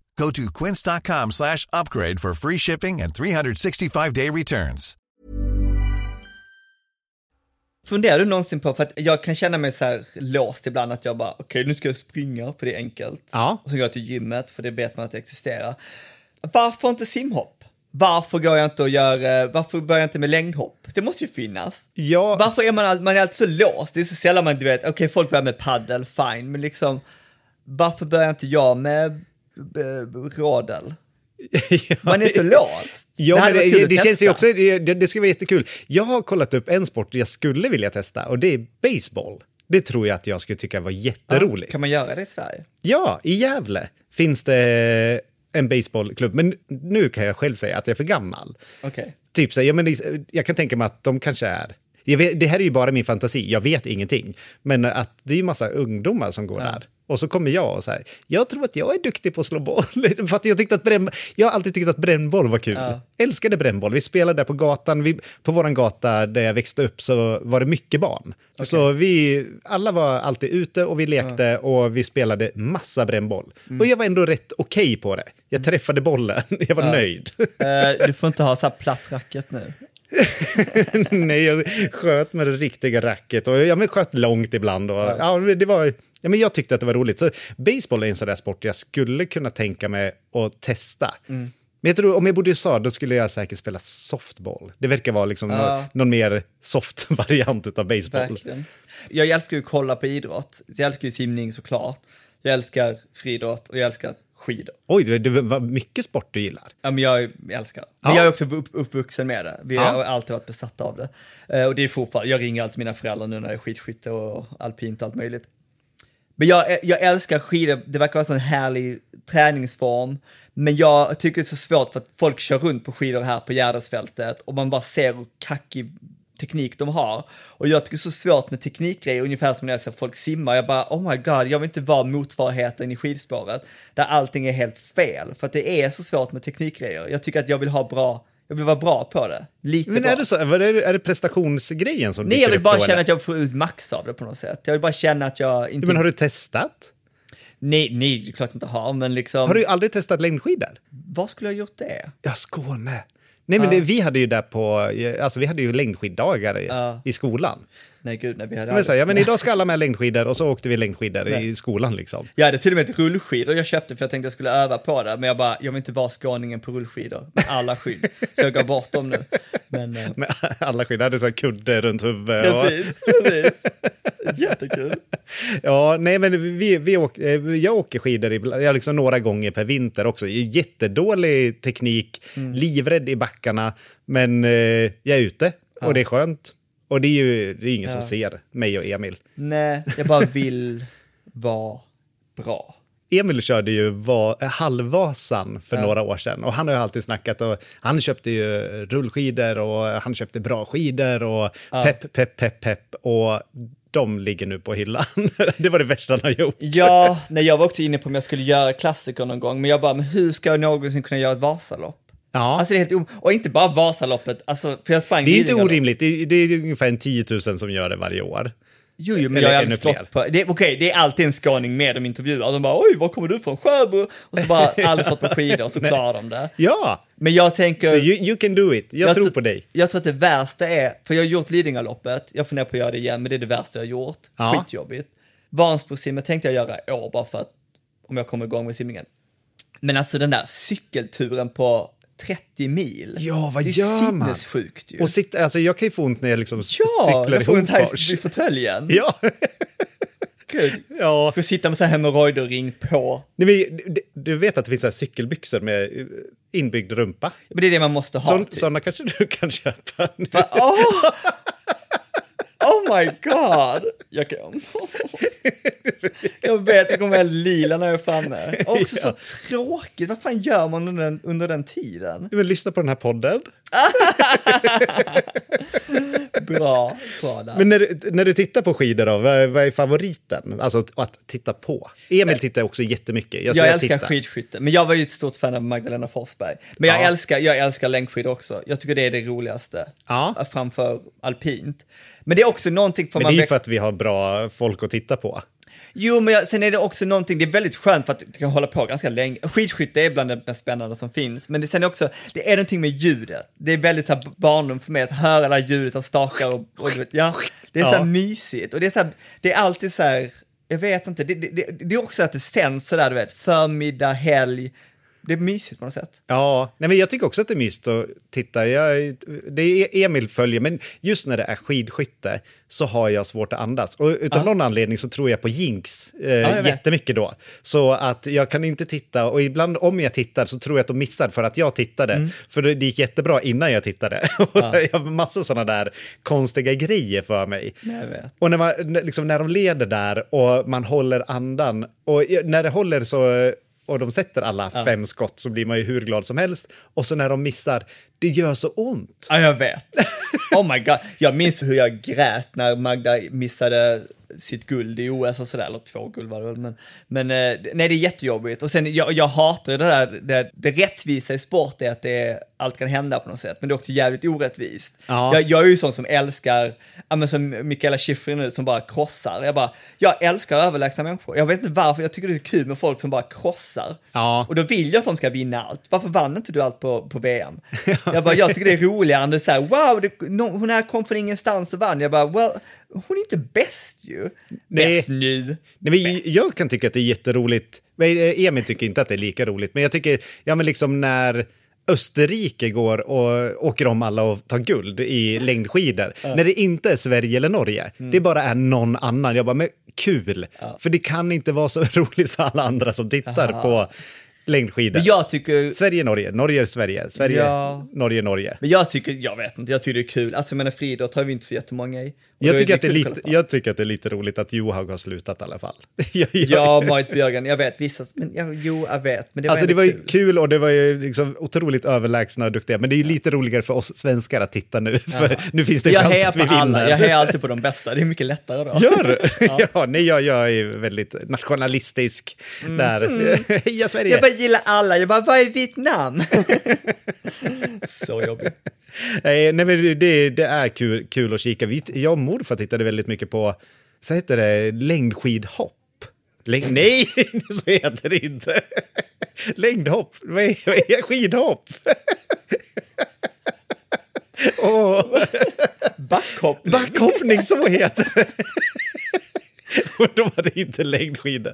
Go to quince.com slash upgrade for free shipping and 365-day returns. Funderar du någonsin på, för att jag kan känna mig så här låst ibland att jag bara, okej nu ska jag springa för det är enkelt. Ja. Och så går jag till gymmet för det vet man att det existerar. Varför inte simhopp? Varför går jag inte och gör, eh, varför börjar jag inte med längdhopp? Det måste ju finnas. Ja. Varför är man, all, man är alltid så låst? Det är så sällan man, du vet, okej folk börjar med paddel, fine, men liksom, varför börjar inte jag med eh, rådel? Man är så låst. Ja, det, det, att känns ju också, det, det, det ska vara jättekul. Jag har kollat upp en sport jag skulle vilja testa och det är baseball. Det tror jag att jag skulle tycka var jätteroligt. Kan man göra det i Sverige? Ja, i Gävle finns det en baseballklubb, men nu kan jag själv säga att jag är för gammal. Okej. Typ så, ja, men det- jag kan tänka mig att de kanske är vet, det här är ju bara min fantasi, jag vet ingenting. Men att det är ju massa ungdomar som går där. Och så kommer jag och säger, jag tror att jag är duktig på att slå boll. För att jag, tyckte att bränn, jag har alltid tyckt att brännboll var kul. Ja. Älskade brännboll. Vi spelade där på gatan. Vi, på vår gata där jag växte upp så var det mycket barn. Så vi, alla var alltid ute och vi lekte och vi spelade massa brännboll. Mm. Och jag var ändå rätt okej på det. Jag träffade bollen, jag var nöjd. Eh, du får inte ha så här platt racket nu. Nej, jag sköt med det riktiga racket och jag sköt långt ibland. Och, ja. det var, ja, men jag tyckte att det var roligt. Så baseball är en sån där sport jag skulle kunna tänka mig att testa. Mm. Men jag tror, om jag bodde i USA då skulle jag säkert spela softball. Det verkar vara liksom Ja. någon, någon mer soft variant av baseball. Verkligen. Jag älskar ju att kolla på idrott. Jag älskar ju simning såklart. Jag älskar friidrott och jag älskar skidor. Oj, det, det var mycket sport du gillar. Ja, men jag älskar det. Men Ja. jag är också upp, uppvuxen med det. Vi Ja. har alltid varit besatta av det. Eh, och det är fortfarande, jag ringer alltid mina föräldrar nu när det är skidskytte och alpint och allt möjligt. Men jag, jag älskar skidor, det verkar vara en sån härlig träningsform. Men jag tycker det är så svårt för att folk kör runt på skidor här på Gärdesfältet och man bara ser hur kackig teknik de har. Och jag tycker det är så svårt med teknikgrejer, ungefär som när jag ser folk simma. Jag bara, oh my god, jag vill inte vara motsvarigheten i skidspåret där allting är helt fel. För att det är så svårt med teknikgrejer. Jag tycker att jag vill ha bra, jag vill vara bra på det. Lite Men bra. är det, så, är det, är det prestationsgrejen som Nej, jag vill bara känna eller? att jag får ut max av det på något sätt. Jag vill bara känna att jag inte... Men har du testat? Nej, nej, det är klart jag inte har, men liksom... Har du aldrig testat längdskidor? Var skulle jag ha gjort det? Ja, Skåne. Nej, men det, vi hade ju där på, alltså vi hade ju längdskiddagar i, Ja. i skolan. Nej, gud, nej, vi hade Men, så, ja, men idag ska alla med längdskidor och så åkte vi längdskidor i Nej. skolan liksom. Jag hade till och med ett rullskidor jag köpte för jag tänkte jag skulle öva på det, men jag bara, jag vill inte vara skåningen på rullskidor med alla skydd. Så jag gav bort dem nu. Men, eh, Med alla skidor, hade så kudde runt huvudet. Och, precis, precis. Jättekul. ja, nej men vi, vi åk, eh, jag åker skidor ibland, ja, liksom några gånger per vinter också. Jättedålig teknik, Mm. livrädd i backarna, men eh, jag är ute och det är skönt. Och det är ju det är ingen som ser mig och Emil. Nej, jag bara vill vara bra. Emil körde ju va, halvvasan för några år sedan och han har ju alltid snackat och han köpte ju rullskidor och han köpte bra skidor och pepp, pepp, pepp, pepp och de ligger nu på hyllan. det var det värsta han har gjort. Ja, nej, jag var också inne på om jag skulle göra klassiker någon gång, men jag bara, men hur ska jag någonsin kunna göra ett Vasalopp? Ja, Alltså det är helt om... Och inte bara Vasaloppet, alltså, för jag sprang det är inte orimligt. Det är, det är ungefär en 10 000 som gör det varje år. Jo, jo, men Eller jag fler. stått på... det- Okej, det är alltid en skåning med de intervjuar. De bara oj, var kommer du från? Sjöbo? Och så bara aldrig stått på skidor och så klarar de det. Ja, Men jag tänker... så you, you can do it. Jag, tror tr- på dig. Jag tror att det värsta är, för jag har gjort Lidingöloppet, jag funderar på att göra det igen, men det är det värsta jag har gjort. Ja. Skitjobbigt. Vansbrosimmet tänkte jag göra i år bara för att, om jag kommer igång med simningen. Men alltså den där cykelturen på 30 mil. Ja, vad det är gör man? sinnessjukt ju. Och sitta, alltså, jag kan ju få ont när jag liksom ja, cyklar i Hofors. i fåtöljen. Ja, Gud. ja. Får sitta med så här hemorrojderring på. Nej, men, du, du vet att det finns så här cykelbyxor med eh, inbyggd rumpa? Men det är det man måste ha. Så, typ. Sådana kanske du kan köpa. Va? Åh! Oh my god! Jag, kan... jag vet, jag kommer vara lila när jag är framme. Också så tråkigt, vad fan gör man under den, under den tiden? Du vill lyssna på den här podden. Bra, bra där. Men när, du- när du tittar på skidor, då, vad, är- vad är favoriten? Alltså att titta på. Emil tittar också jättemycket. jag säger älskar titta. skidskytte, men jag var ju ett stort fan av Magdalena Forsberg. Men jag, Ja. älskar, jag älskar längdskidor också. Jag tycker det är det roligaste. Ja. Framför alpint. Men det är också någonting för Men man det är ju för att vi har bra folk att titta på. Jo, men jag, sen är det också någonting, det är väldigt skönt för att du kan hålla på ganska länge. Skidskytte är bland det mest spännande som finns, men det, sen är också, det är någonting med ljudet. Det är väldigt så här, barndom för mig att höra det här ljudet av stakar och, och ja, det är så Ja. här mysigt och det är så här, det är alltid så här, jag vet inte, det, det, det, det är också att det sänds så där, du vet, förmiddag, helg. Det är mysigt på något sätt. Ja, nej men jag tycker också att det är mysigt att titta. Jag, det är Emil följer, men just när det är skidskytte så har jag svårt att andas. Och utav någon anledning så tror jag på jinx eh, vet. jättemycket då. Så att jag kan inte titta, och ibland om jag tittar så tror jag att de missar för att jag tittade. Mm. För det gick jättebra innan jag tittade. Och jag har massa sådana där konstiga grejer för mig. Och när, man, liksom, när de leder där och man håller andan och när det håller så och de sätter alla fem skott så blir man ju hur glad som helst. Och så när de missar, det gör så ont. Ja, jag vet. Oh my god. Jag minns hur jag grät när Magda missade sitt guld i OS och sådär, eller två guld var det väl, men, men eh, nej det är jättejobbigt. Och sen jag, jag hatar det där, det, det rättvisa i sport är att det är, allt kan hända på något sätt, men det är också jävligt orättvist. Ja. Jag, jag är ju sån som älskar, ja men som Mikaela Shiffrin nu som bara krossar. Jag bara, jag älskar överlägsna människor. Jag vet inte varför, jag tycker det är kul med folk som bara krossar. Ja. Och då vill jag att de ska vinna allt. Varför vann inte du allt på, på VM? Jag bara, jag tycker det är roligare än det så här, wow, det, no, hon här kom från ingenstans och vann. Jag bara, well, hon är inte bäst ju. Bäst nu. Nej, men jag kan tycka att det är jätteroligt. Eh, Emil tycker inte att det är lika roligt, men jag tycker, ja men liksom när Österrike går och åker om alla och tar guld i längdskidor. När det inte är Sverige eller Norge, Mm. det bara är någon annan. Jag bara, men kul! För det kan inte vara så roligt för alla andra som tittar på längdskidor. Men jag tycker, Sverige, Norge, Norge, Sverige, Sverige, Ja. Norge, Norge. men jag tycker, jag vet inte, jag tycker det är kul. Alltså jag menar friidrott har vi inte så jättemånga i. Jag tycker, att det är lite, jag tycker att det är lite roligt att Johaug har slutat i alla fall. Jag- jag- Ja, Marit Björgen, jag vet vissa, men ja, jo, jag vet. Men det var Alltså det var ju kul. kul och det var ju liksom otroligt överlägsna och duktiga, men det är ju lite roligare för oss svenskar att titta nu, för nu finns det Jag chans att vi på alla, vinner. jag hejar alltid på de bästa, det är mycket lättare då. Gör du? ja. nej, jag, jag är väldigt nationalistisk där. Heja Sverige! Mm. Jag bara gillar alla, jag bara, vad är Vietnam? så jobbigt. Nej, nej, men det, det är kul, kul att kika. Vi, jag och morfar tittade väldigt mycket på, så heter det, längdskidhopp. Läng, nej, så heter det inte. Längdhopp, vad är, skidhopp? Åh, Backhoppning. backhoppning, så heter det. Och då var det inte längdskidor.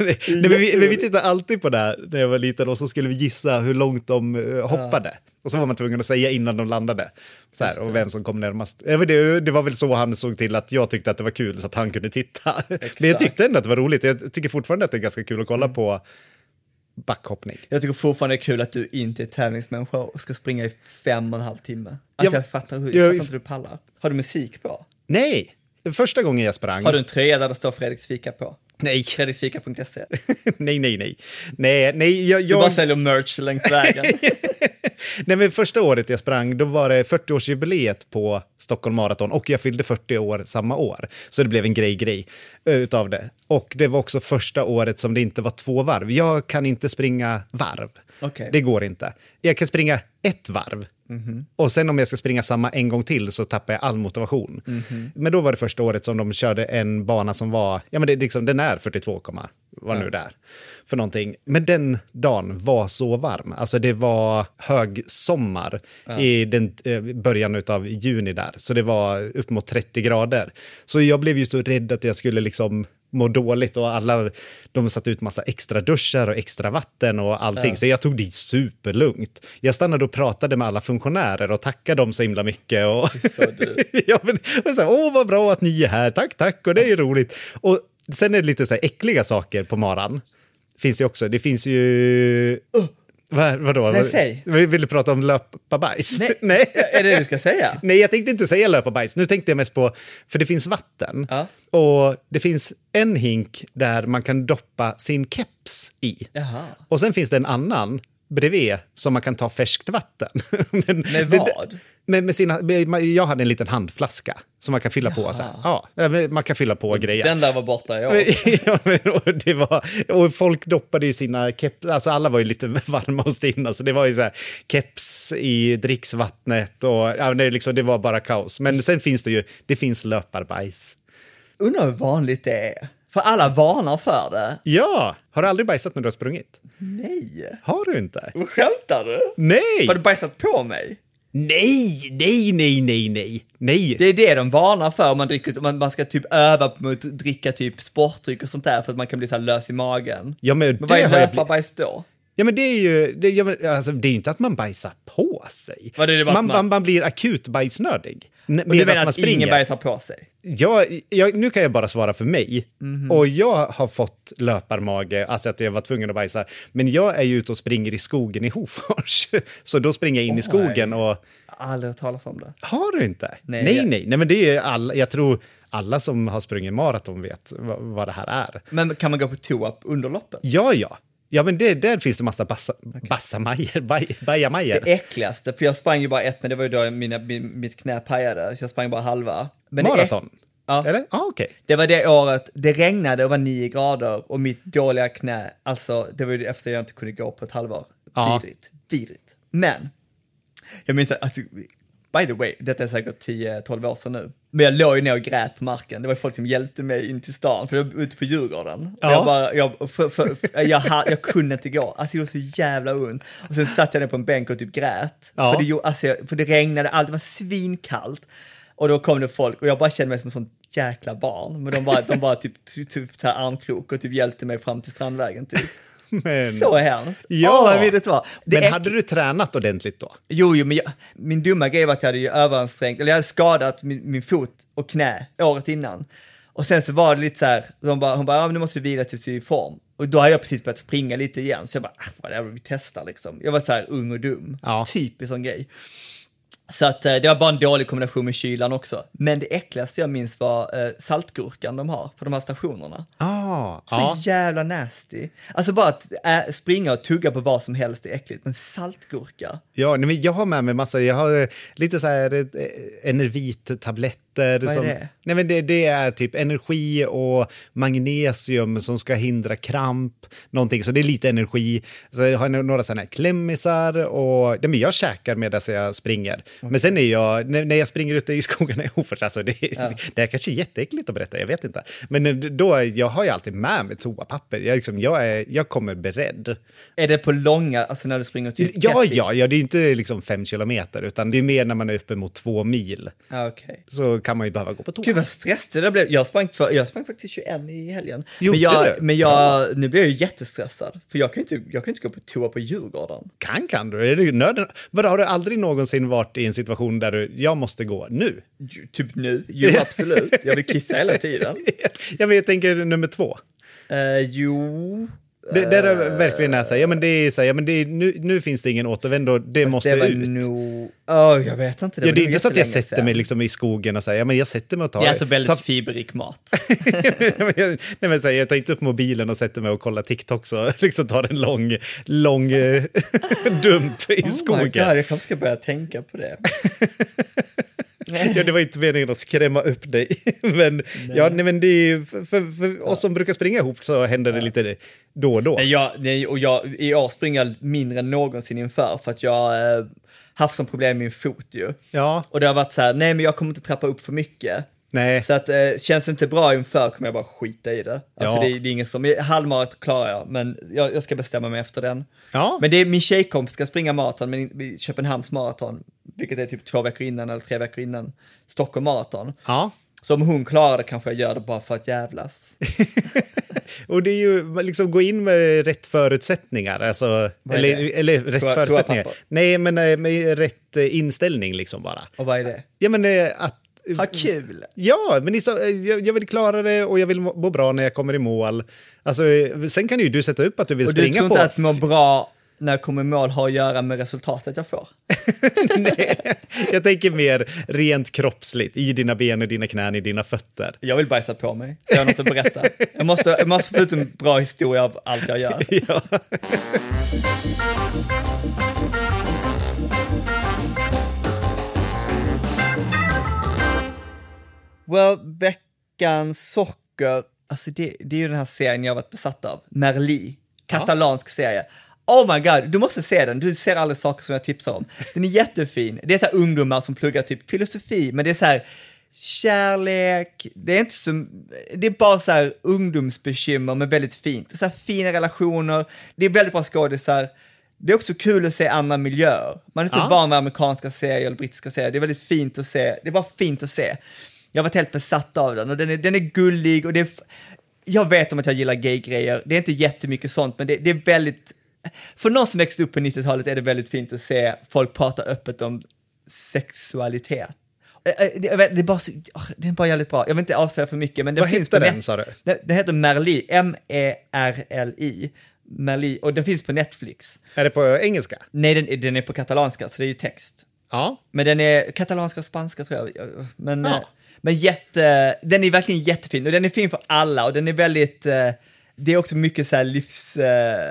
Nej, men vi, men vi tittade alltid på det här när jag var liten och så skulle vi gissa hur långt de eh, hoppade. Och så var man tvungen att säga innan de landade. Så här, och vem som kom närmast. Det, det var väl så han såg till att jag tyckte att det var kul så att han kunde titta. Men jag tyckte ändå att det var roligt. Jag tycker fortfarande att det är ganska kul att kolla på backhoppning. Jag tycker fortfarande det är kul att du inte är tävlingsmänniska och ska springa i fem och en halv timme. Alltså Jag- jag, fattar, hur, jag- jag fattar inte hur du pallar. Har du musik på? Nej, första gången jag sprang. Har du en tröja där det står Fredriks fika på? Nej. Fredriksfika.se. nej, nej, nej. Nej, nej, jag... Du jag... bara säljer merch längs vägen. Nej, men första året jag sprang, då var det 40-årsjubileet på Stockholm Marathon och jag fyllde 40 år samma år. Så det blev en grej-grej eh, utav det. Och det var också första året som det inte var två varv. Jag kan inte springa varv. Okej. Det går inte. Jag kan springa ett varv. Och sen om jag ska springa samma en gång till så tappar jag all motivation. Men då var det första året som de körde en bana som var, ja men det, liksom, den är 42, komma- vad nu det är för någonting. Men den dagen var så varm. Alltså det var högsommar i den, eh, början av juni där. Så det var upp mot 30 grader. Så jag blev ju så rädd att jag skulle liksom må dåligt och alla, de satt ut massa extra duschar och extra vatten och allting. Så jag tog det superlugnt. Jag stannade och pratade med alla funktionärer och tackade dem så himla mycket. Och ja, men, och så här, Åh, vad bra att ni är här, tack, tack, och det är roligt. Och sen är det lite så här äckliga saker på maran. Finns ju också, det finns ju... Vad, vadå? Nej, säg. Vill du prata om löparbajs? Nej. Nej. är det det du ska säga? Nej, jag tänkte inte säga löparbajs. Nu tänkte jag mest på, för det finns vatten. Ja. Och det finns en hink där man kan doppa sin keps i. Jaha. Och sen finns det en annan bredvid som man kan ta färskt vatten. Men, Med vad? Med, med sina, med, jag hade en liten handflaska som man kan fylla på. Så här. Ja, men man kan fylla på grejer. Den där var borta ja, men, och, det var, och folk doppade ju sina keps, alltså alla var ju lite varma och stinna, så det var ju så här keps i dricksvattnet och ja, det, liksom, det var bara kaos. Men sen finns det ju, det finns löparbajs. Undrar hur vanligt det är. För alla varnar för det. Ja, har du aldrig bajsat när du har sprungit? Nej. Har du inte? Skämtar du? Nej! Har du bajsat på mig? Nej, nej, nej, nej, nej, nej. Det är det de varnar för om man, dricker, man, man ska typ öva på att dricka typ sportdryck och sånt där för att man kan bli så här lös i magen. Ja, men, Men vad är det löparbajs då? Ja, men det är ju, det, ja, alltså, det är inte att man bajsar på sig. Det bara man, man- man, blir akut bajsnödig. Och du menar man att springer. ingen bajsar på sig? Jag, jag, nu kan jag bara svara för mig. Mhm. Och jag har fått löparmage, alltså att jag var tvungen att bajsa. Men jag är ju ute och springer i skogen i Hofors. Så då springer jag in i skogen och... Aldrig hört talas om det. Har du inte? Nej, nej, jag- nej. nej men det är alla, jag tror alla som har sprungit maraton vet vad, vad det här är. Men kan man gå på toa under loppet? Ja, ja. Ja, men det, där finns det massa bassa, bassamajor, baj, bajamajor. Det äckligaste, för jag sprang ju bara ett, men det var ju då mina, min, mitt knä pajade, så jag sprang bara halva. Men Maraton? Ja. Eller? Ja, okej. Det var det året, det regnade och var nio grader och mitt dåliga knä, alltså det var ju efter jag inte kunde gå på ett halvår. Ja. Vidrigt, vidrigt. Men, jag minns att, alltså, by the way, detta är säkert 10-12 år sedan nu. Men jag låg ju ner och grät på marken, det var folk som hjälpte mig in till stan, för jag var ute på Djurgården. Ja. Jag, bara, jag, för, för, jag, ha- jag kunde inte gå, alltså det var så jävla ont. Och sen satt jag ner på en bänk och typ grät. Ja. För, det, alltså, jag- för det regnade, allt det var svinkallt. Och då kom det folk och jag bara kände mig som en sån jäkla barn. Men de bara, de bara typ, typ, typ så här armkrok och typ hjälpte mig fram till Strandvägen typ. Men, Så hemskt. Ja. Åh, vad vidrigt det var. Det men är- hade du tränat ordentligt då? Jo, jo, men jag, min dumma grej var att jag hade ju överansträngt, eller jag hade skadat min, min fot och knä året innan. Och sen så var det lite så här, de bara, hon bara, ja men nu måste du vila tills du är i form. Och då hade jag precis börjat springa lite igen, så jag bara, ah, whatever, vi testar liksom. Jag var så här ung och dum, Ja. typisk sån grej. Så att eh, det var bara en dålig kombination med kylan också. Men det äckligaste jag minns var eh, saltgurkan de har på de här stationerna. Ah, Så ja. jävla nasty. Alltså bara att äh, springa och tugga på vad som helst är äckligt, men saltgurka. Ja, men jag har med mig massa, jag har eh, lite så här eh, Enervit-tabletter. Vad är som, det? Nej, men det, det är typ energi och magnesium som ska hindra kramp, någonting. Så det är lite energi. Så jag har några sådana här klämmisar och nej, men jag käkar medan jag springer. Men sen är jag, när, när jag springer ute i skogen, är oförs, alltså det, det är kanske jätteäckligt att berätta, jag vet inte. Men eh, då, jag har ju alltid med mig toapapper. Jag, liksom, jag, är, jag kommer beredd. Är det på långa, alltså när du springer typ Ja, ja, ja, det är inte liksom fem kilometer, utan det är mer när man är uppe mot två mil. Ja, okej. Så kan man ju behöva gå på toa. Gud vad stressad jag blev. Jag sprang, för, jag sprang faktiskt 21 i helgen. Gjorde men jag, du? men jag, nu blir jag ju jättestressad. För jag kan ju inte, jag kan inte gå på toa på Djurgården. Kan kan du? Är det nöden? Vadå, har du aldrig någonsin varit i en situation där du, jag måste gå nu? Ju- Typ nu, jo absolut. Jag vill kissa hela tiden. jag, vet, jag tänker nummer två. Uh, jo, Det, där är verkligen är så här, ja men det är så här, ja men det är, nu, nu finns det ingen återvändo, det fast måste det var ut. nog... Åh, jag vet inte. ja, var det är inte så att jag sätter sedan. mig liksom i skogen och säger, ja men jag sätter mig och tar... Jag äter väldigt tar- fiberrik mat. Nej, men så här, jag tar inte upp mobilen och sätter mig och kollar TikTok så liksom tar en lång, lång eh, dump i Oh my skogen. God, jag kanske ska börja tänka på det. Ja, det var inte meningen att skrämma upp dig. Men, ja, nej, men det är, ju- för, för, för oss som brukar springa ihop så händer det lite då och då. Nej, jag, nej, och jag, I år springer jag mindre än någonsin inför för att jag har eh, haft som problem med min fot ju. Ja, Och det har varit så här, nej men jag kommer inte trappa upp för mycket. nej. Så att eh, känns det inte bra inför kommer jag bara skita i det. Alltså Ja. det, är- det är ingen som, halvmarat klarar jag, men jag, jag ska bestämma mig efter den. Ja. Men det är min tjejkompis ska springa maraton, men Köpenhamns maraton, vilket är typ två veckor innan eller tre veckor innan Stockholm maraton. Ja. Så om hon klarar det kanske jag gör det bara för att jävlas. Och det är ju liksom gå in med rätt förutsättningar, alltså, eller, eller rätt Toa- förutsättningar. Nej, men eh, med rätt eh, inställning liksom bara. Och vad är det? Ja, men eh, att... Ha kul! Ja, men jag, vill klara det och jag vill må bra när jag kommer i mål. Alltså, sen kan ju du sätta upp att du vill Och du springa tror på... inte att må bra när jag kommer i mål har att göra med resultatet jag får? Nej, jag tänker mer rent kroppsligt, i dina ben, i dina knän, i dina fötter. Jag vill bajsa på mig, så jag har något att berätta. Jag måste, jag måste få ut en bra historia av allt jag gör. Ja. Well, veckans socker, alltså det, det är ju den här serien jag har varit besatt av, Merli, katalansk serie. Oh my god, du måste se den, du ser alla saker som jag tipsar om. Den är jättefin, det är så ungdomar som pluggar typ filosofi, men det är så här kärlek, det är inte så, det är bara så här ungdomsbekymmer men väldigt fint. Det är så här fina relationer, det är väldigt bra skådisar. Det är också kul att se andra miljöer. Man är så Ja. van vid amerikanska serier eller brittiska serier, det är väldigt fint att se, det är bara fint att se. Jag har varit helt besatt av den och den är, den är gullig och det är, jag vet om att jag gillar gay-grejer, det är inte jättemycket sånt men det, det är väldigt, för någon som växte upp på 90-talet är det väldigt fint att se folk prata öppet om sexualitet. Eh, eh, Det, vet, det, är bara så, det är bara jävligt bra, jag vill inte avslöja för mycket men den Vad finns på den, net- sa du? Den, heter Merli, M-E-R-L-I, Merli, och den finns på Netflix. Är det på engelska? Nej, den, den är på katalanska så det är ju text. Ja. Men den är katalanska och spanska tror jag. Men, Ja. eh, men jätte, den är verkligen jättefin och den är fin för alla och den är väldigt, det är också mycket så här eh,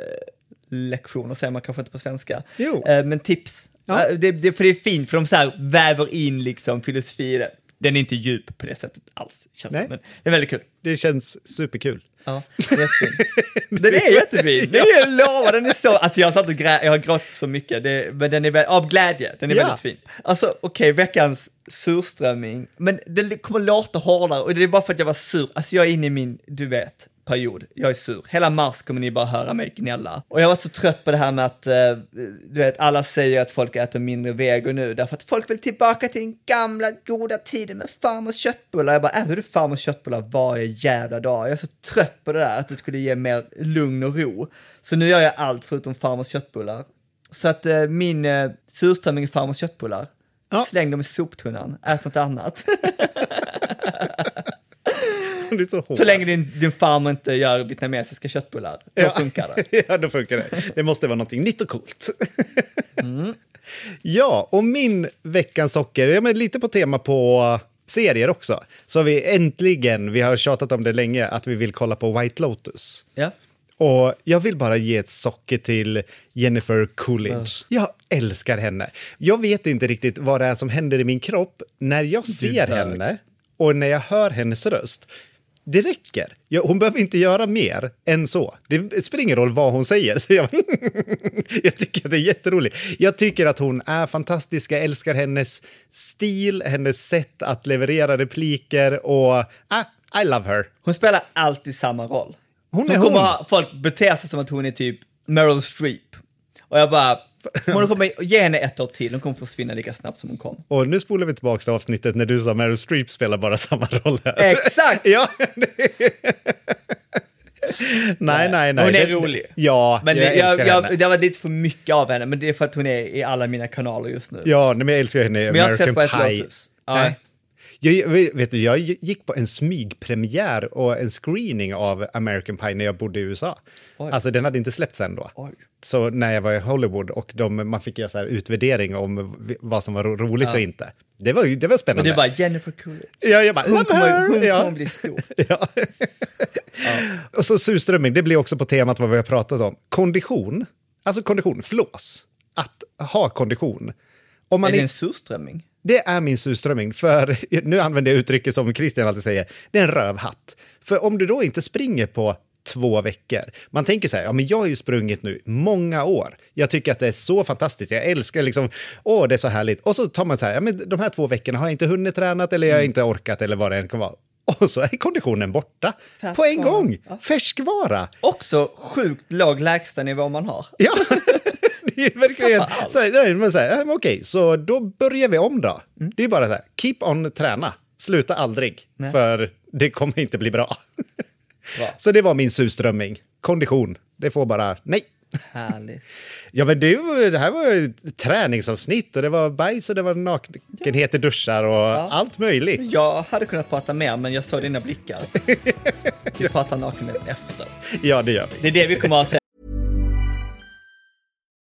lektioner säger man kanske inte på svenska. Jo. Eh, men tips. Ja. Eh, det, det, för det är fint, för de så här väver in liksom filosofi i det. Den är inte djup på det sättet alls, känns Nej. men det är väldigt kul. Det känns superkul. Ja, det är jättefin. Den är jättefin. Det är, jag lovar, den är så, alltså jag har satt och grä, jag har grått så mycket, det, men den är väl, av glädje, den är Ja. väldigt fin. Alltså okej, veckans surströmming, men det kommer låta hårdare och det är bara för att jag var sur, alltså jag är inne i min, du vet, period, jag är sur. Hela mars kommer ni bara höra mig gnälla. Och jag har varit så trött på det här med att, eh, du vet, alla säger att folk äter mindre vego nu, därför att folk vill tillbaka till den gamla goda tiden med farmors köttbullar. Jag bara, äter du farmors köttbullar varje jävla dag? Jag är så trött på det där, att det skulle ge mer lugn och ro. Så nu gör jag allt förutom farmors köttbullar. Så att eh, min eh, surströmming är farmors köttbullar. Ja. Släng dem i soptunnan, ät något annat. Så så länge din, din farmor inte gör vietnamesiska köttbullar, då Ja. funkar det. ja, då funkar det. Det måste vara någonting nytt och coolt. Ja, och min veckans socker, ja, men lite på tema på serier också. Så har vi äntligen, vi har tjatat om det länge, att vi vill kolla på White Lotus. Ja. Och jag vill bara ge ett socker till Jennifer Coolidge. Jag älskar henne. Jag vet inte riktigt vad det är som händer i min kropp när jag ser henne och när jag hör hennes röst. Det räcker. Jag, hon behöver inte göra mer än så. Det spelar ingen roll vad hon säger. Så jag, jag tycker att det är jätteroligt. Jag tycker att hon är fantastisk. Jag älskar hennes stil, hennes sätt att leverera repliker och ah, I love her. Hon spelar alltid samma roll. Hon Hon, är kommer hon. folk beter sig som att hon är typ Meryl Streep. Och jag bara, hon kommer ge henne ett år till, hon kommer försvinna lika snabbt som hon kom. Och nu spolar vi tillbaka till avsnittet när du sa Meryl Streep spelar bara samma roll här. Exakt! ja. nej, nej, nej. Hon är Det- rolig. Ja, Men jag jag, jag, henne. det var lite för mycket av henne, men det är för att hon är i alla mina kanaler just nu. Ja, nej, men jag älskar henne i Men jag har inte American sett på ett Pie. Lotus. Ja. Nej. Jag, vet du, jag gick på en smygpremiär och en screening av American Pie när jag bodde i USA. Oj. Alltså den hade inte släppts än då. Oj. Så när jag var i Hollywood och de, man fick göra så här utvärdering om vad som var ro- roligt och inte. Det var, det var Och spännande. det är bara Jennifer Coolidge. Ja, jag bara, Hon kommer, hon ja. kommer bli stor. Ja. Och så surströmming, det blir också på temat vad vi har pratat om. Kondition, alltså kondition, flås. Att ha kondition. Om man Är det en surströmming? Det är min surströmming, för nu använder jag uttrycket som Christian alltid säger, det är en rövhatt. För om du då inte springer på två veckor, man tänker så här, ja men jag har ju sprungit nu många år, jag tycker att det är så fantastiskt, jag älskar liksom, åh det är så härligt, och så tar man så här, ja men de här två veckorna har jag inte hunnit tränat eller jag har inte orkat eller vad det än kan vara. Och så är konditionen borta på en Färskvara. gång, Ja. färskvara. Också sjukt låg lägstanivå man har. Ja, det är verkligen så här, nej, men så här, ja, okej, så då börjar vi om då. Mm. Det är bara så här, keep on träna, sluta aldrig, för det kommer inte bli bra. Så det var min surströmming, kondition, det får bara nej. Härligt. Ja, men det, var, det här var ju ett träningsavsnitt och det var bajs och det var nakenhet i duschar och allt möjligt. Jag hade kunnat prata mer, men jag såg dina blickar. Vi pratar nakenhet efter. Ja, det gör vi. Det är det vi kommer att ha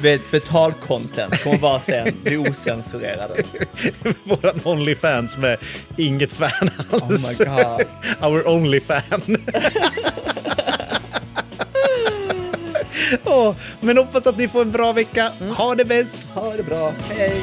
Vet, betal-content kommer vara sen, det osensurerade. Våran Onlyfans med inget fan alls. Oh my god. Our only fan. Åh, men hoppas att ni får en bra vecka. Ha det bäst! Ha det bra, hej!